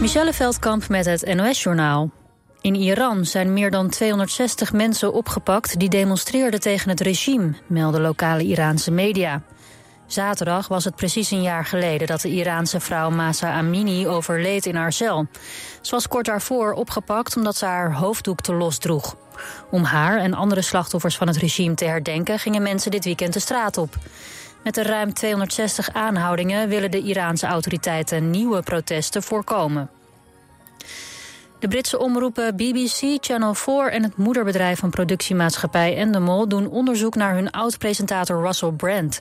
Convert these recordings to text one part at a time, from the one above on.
Michelle Veldkamp met het NOS-journaal. In Iran zijn meer dan 260 mensen opgepakt die demonstreerden tegen het regime, melden lokale Iraanse media. Zaterdag was het precies een jaar geleden dat de Iraanse vrouw Masa Amini overleed in haar cel. Ze was kort daarvoor opgepakt omdat ze haar hoofddoek te los droeg. Om haar en andere slachtoffers van het regime te herdenken gingen mensen dit weekend de straat op. Met de ruim 260 aanhoudingen willen de Iraanse autoriteiten nieuwe protesten voorkomen. De Britse omroepen BBC, Channel 4 en het moederbedrijf van productiemaatschappij Endemol doen onderzoek naar hun oud-presentator Russell Brand.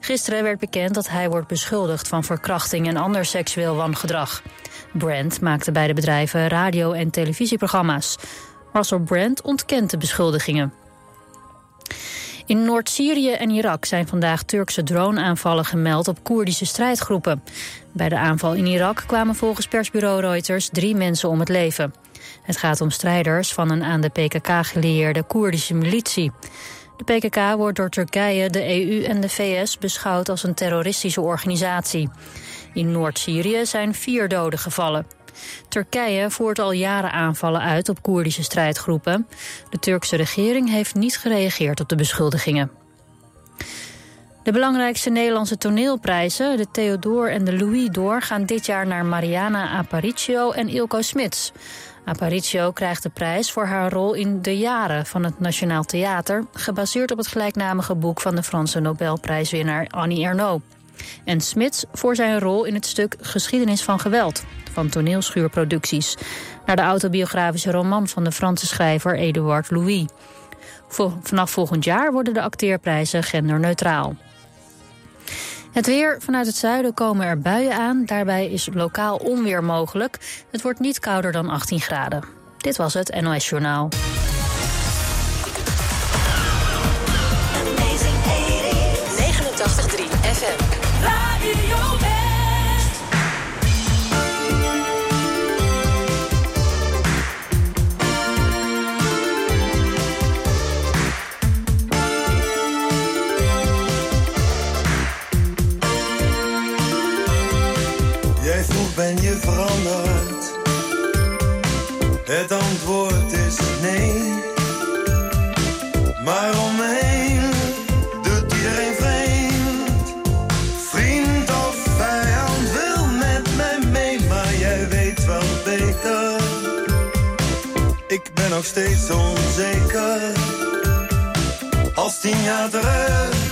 Gisteren werd bekend dat hij wordt beschuldigd van verkrachting en ander seksueel wangedrag. Brand maakte bij de bedrijven radio- en televisieprogramma's. Russell Brand ontkent de beschuldigingen. In Noord-Syrië en Irak zijn vandaag Turkse drone-aanvallen gemeld op Koerdische strijdgroepen. Bij de aanval in Irak kwamen volgens persbureau Reuters drie mensen om het leven. Het gaat om strijders van een aan de PKK gelieerde Koerdische militie. De PKK wordt door Turkije, de EU en de VS beschouwd als een terroristische organisatie. In Noord-Syrië zijn vier doden gevallen. Turkije voert al jaren aanvallen uit op Koerdische strijdgroepen. De Turkse regering heeft niet gereageerd op de beschuldigingen. De belangrijkste Nederlandse toneelprijzen, de Theodor en de Louis d'Or... gaan dit jaar naar Mariana Aparicio en Ilko Smits. Aparicio krijgt de prijs voor haar rol in De Jaren van het Nationaal Theater... gebaseerd op het gelijknamige boek van de Franse Nobelprijswinnaar Annie Ernaux. En Smits voor zijn rol in het stuk Geschiedenis van Geweld van toneelschuurproducties... naar de autobiografische roman van de Franse schrijver Eduard Louis. Vanaf volgend jaar worden de acteerprijzen genderneutraal. Het weer. Vanuit het zuiden komen er buien aan. Daarbij is lokaal onweer mogelijk. Het wordt niet kouder dan 18 graden. Dit was het NOS Journaal. Het antwoord is nee. Maar om me heen doet iedereen vreemd. Vriend of vijand wil met mij mee, maar jij weet wel beter. Ik ben nog steeds onzeker. Als tien jaar terug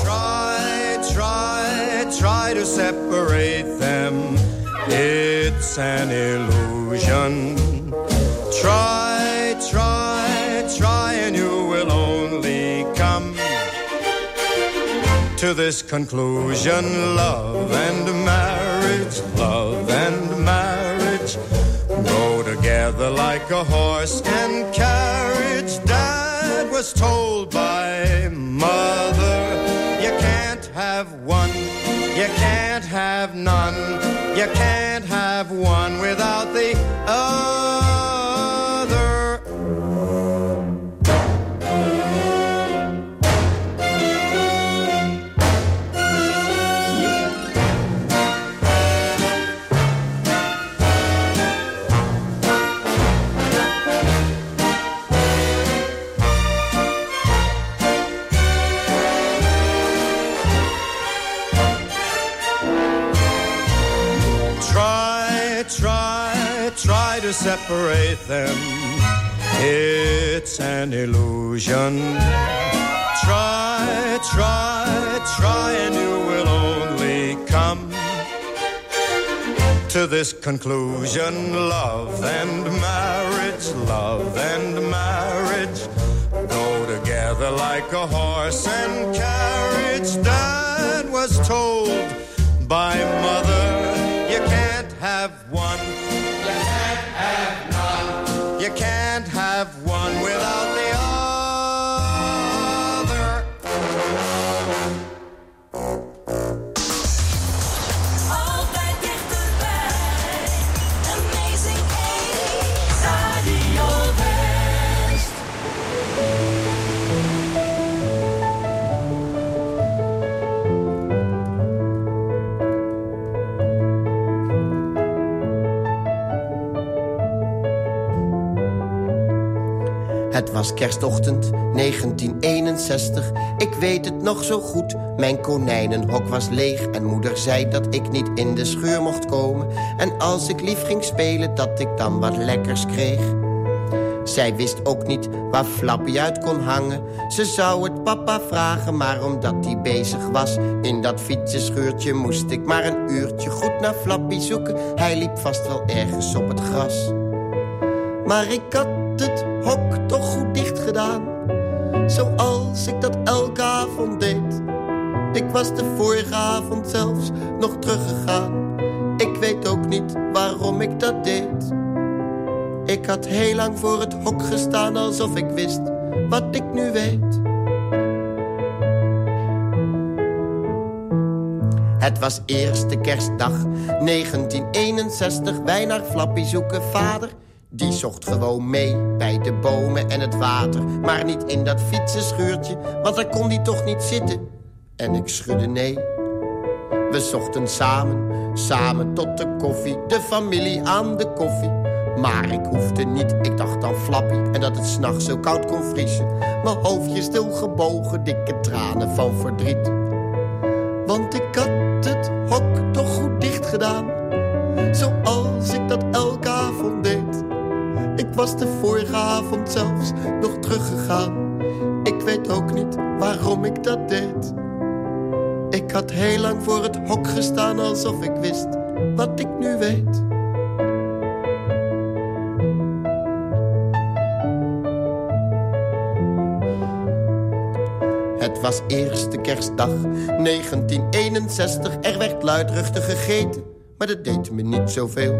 Try, try, try to separate them. It's an illusion. Try, try, try, and you will only come to this conclusion. Love and marriage, love and marriage go together like a horse and carriage. Dad was told by mother, have none, you can't have one without separate them. It's an illusion. Try, try, try, and you will only come to this conclusion. Love and marriage, love and marriage go together like a horse and carriage. Dad was told by mother, was kerstochtend 1961, ik weet het nog zo goed. Mijn konijnenhok was leeg en moeder zei dat ik niet in de scheur mocht komen. En als ik lief ging spelen, dat ik dan wat lekkers kreeg. Zij wist ook niet waar Flappy uit kon hangen. Ze zou het papa vragen, maar omdat hij bezig was... in dat fietsenscheurtje moest ik maar een uurtje goed naar Flappy zoeken. Hij liep vast wel ergens op het gras. Maar ik had het hok toch goed dicht gedaan. Zoals ik dat elke avond deed. Ik was de vorige avond zelfs nog teruggegaan. Ik weet ook niet waarom ik dat deed. Ik had heel lang voor het hok gestaan alsof ik wist wat ik nu weet. Het was eerste kerstdag 1961. Wij naar Flappy zoeken vader. Die zocht gewoon mee bij de bomen en het water. Maar niet in dat fietsenschuurtje, want daar kon die toch niet zitten. En ik schudde nee. We zochten samen, samen tot de koffie. De familie aan de koffie. Maar ik hoefde niet, ik dacht aan Flappy En dat het s'nachts zo koud kon vriezen Mijn hoofdje stil gebogen, dikke tranen van verdriet Want ik was de vorige avond zelfs nog teruggegaan Ik weet ook niet waarom ik dat deed Ik had heel lang voor het hok gestaan alsof ik wist wat ik nu weet Het was eerste kerstdag 1961. Er werd luidruchtig gegeten, maar dat deed me niet zoveel.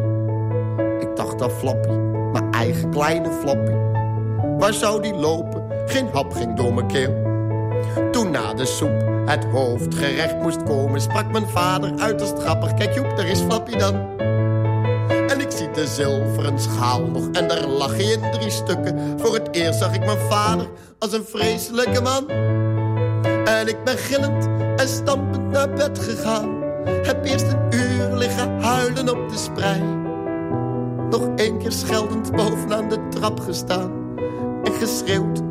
Ik dacht aan Flappy, mijn eigen kleine Flappy. Waar zou die lopen? Geen hap ging door mijn keel. Toen na de soep het hoofdgerecht moest komen... sprak mijn vader uiterst grappig. Kijk Joep, daar is Flappy dan. En ik zie de zilveren schaal nog en daar lag hij in drie stukken. Voor het eerst zag ik mijn vader als een vreselijke man. En ik ben gillend en stampend naar bed gegaan. Heb eerst een uur liggen huilen op de sprei. Nog één keer scheldend bovenaan de trap gestaan. En geschreeuwd,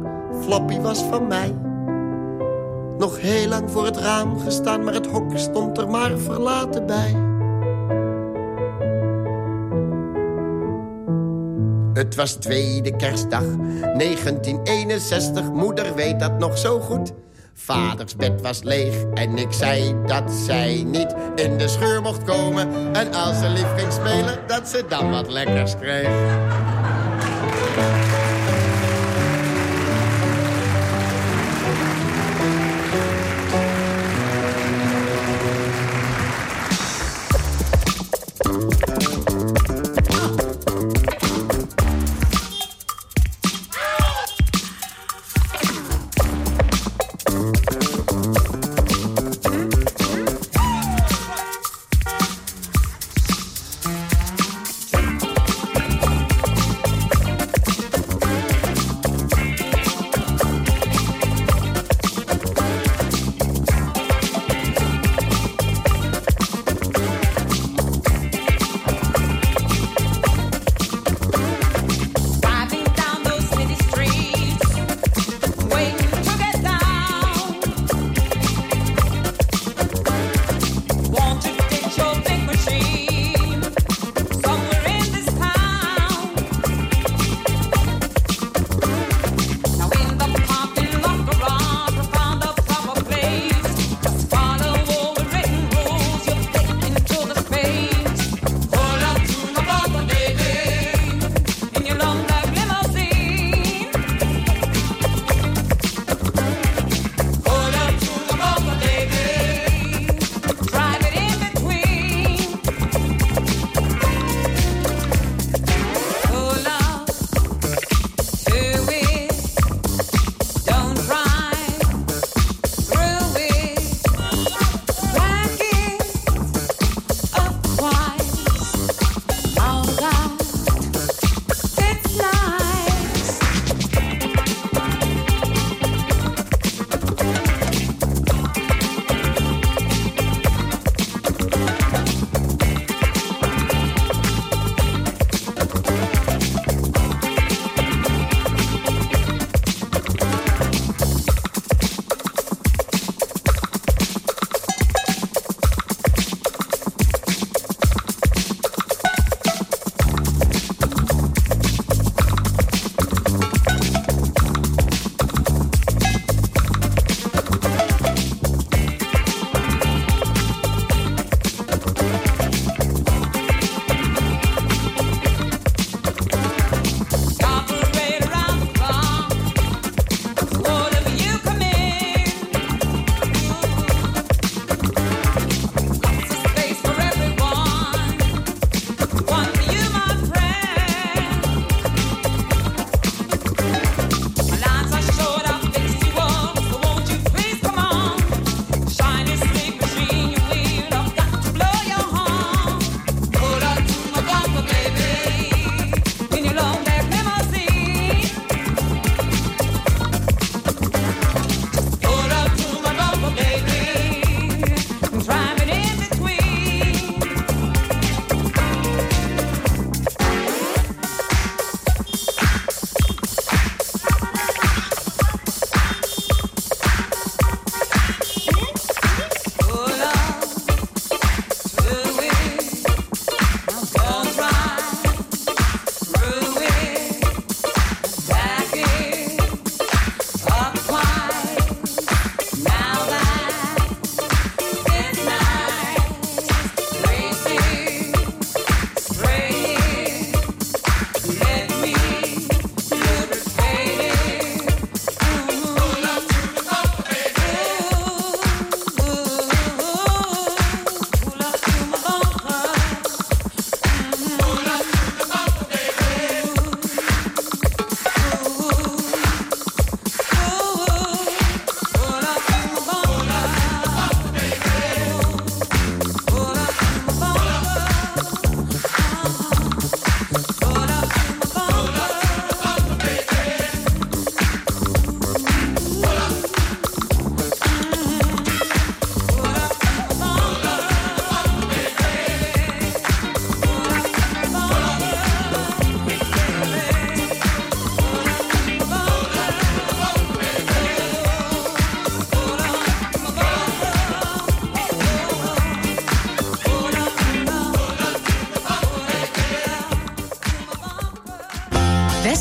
Flappy was van mij. Nog heel lang voor het raam gestaan, maar het hok stond er maar verlaten bij. Het was tweede kerstdag, 1961, moeder weet dat nog zo goed. Vaders bed was leeg en ik zei dat zij niet in de scheur mocht komen. En als ze lief ging spelen, dat ze dan wat lekkers kreeg.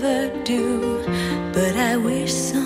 never do, but I wish some.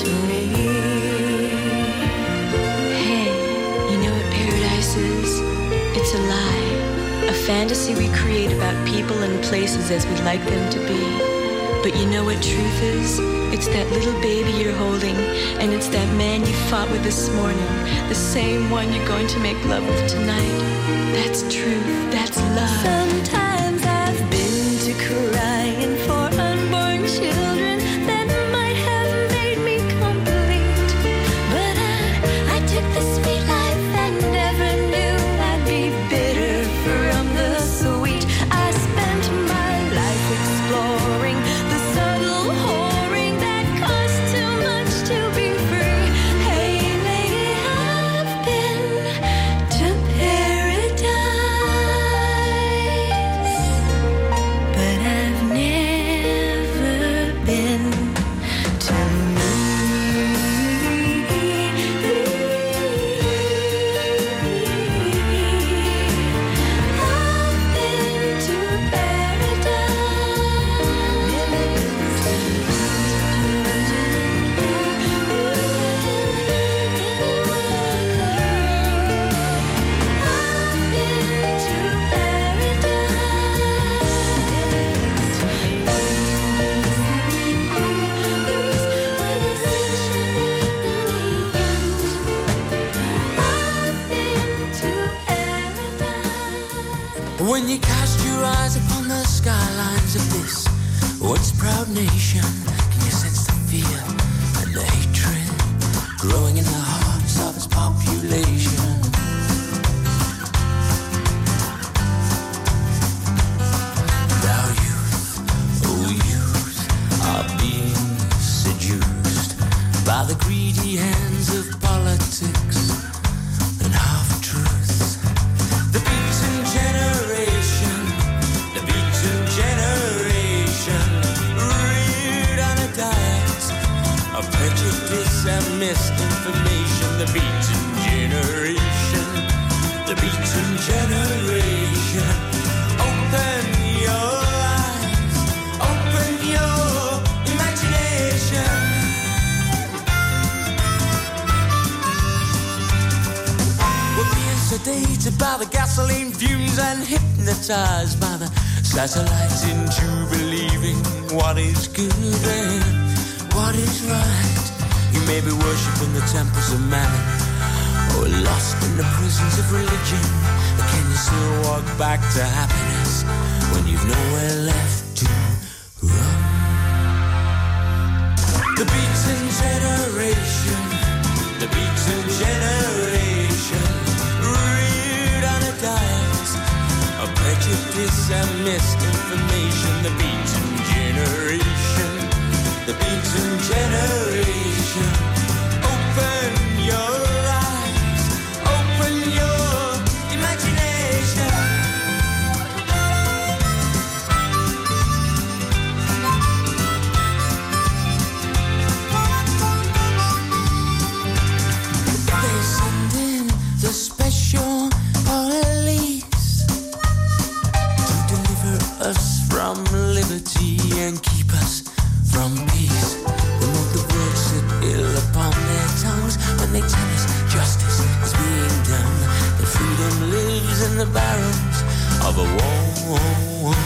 Hey, you know what paradise is? It's a lie, a fantasy we create about people and places as we'd like them to be. But you know what truth is? It's that little baby you're holding, and it's that man you fought with this morning, the same one you're going to make love with tonight. That's truth, that's love. Sometimes I've been to crying. Sit upon their tongues when they tell us justice is being done. That freedom lives in the barrels of a warm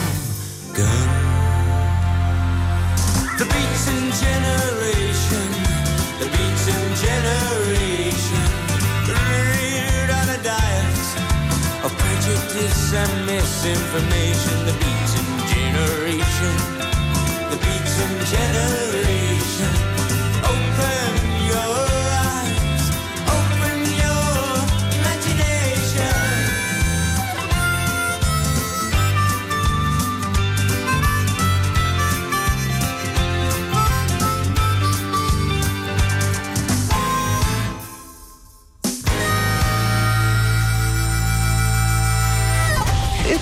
gun. The beaten generation, the beaten generation, reared on a diet of prejudice and misinformation. The beaten generation, the beaten generation.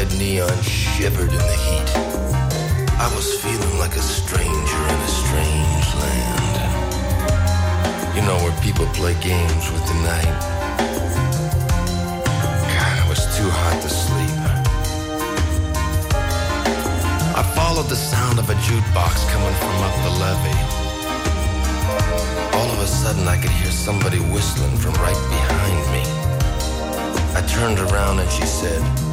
Red neon shivered in the heat. I was feeling like a stranger in a strange land. You know where people play games with the night. God, it was too hot to sleep. I followed the sound of a jukebox coming from up the levee. All of a sudden, I could hear somebody whistling from right behind me. I turned around and she said,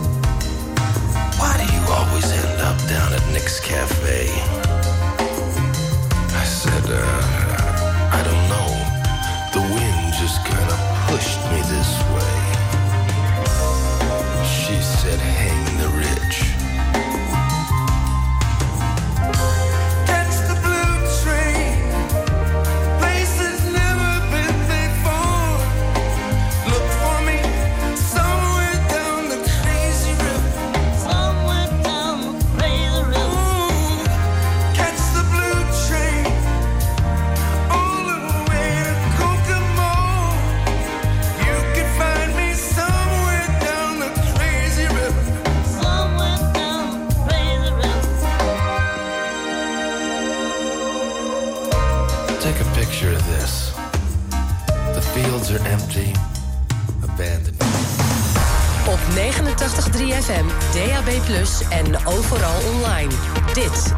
Do you always end up down at Nick's Cafe? I said, uh, I don't know. The wind just kind of pushed me this way. She said, Hang the rich.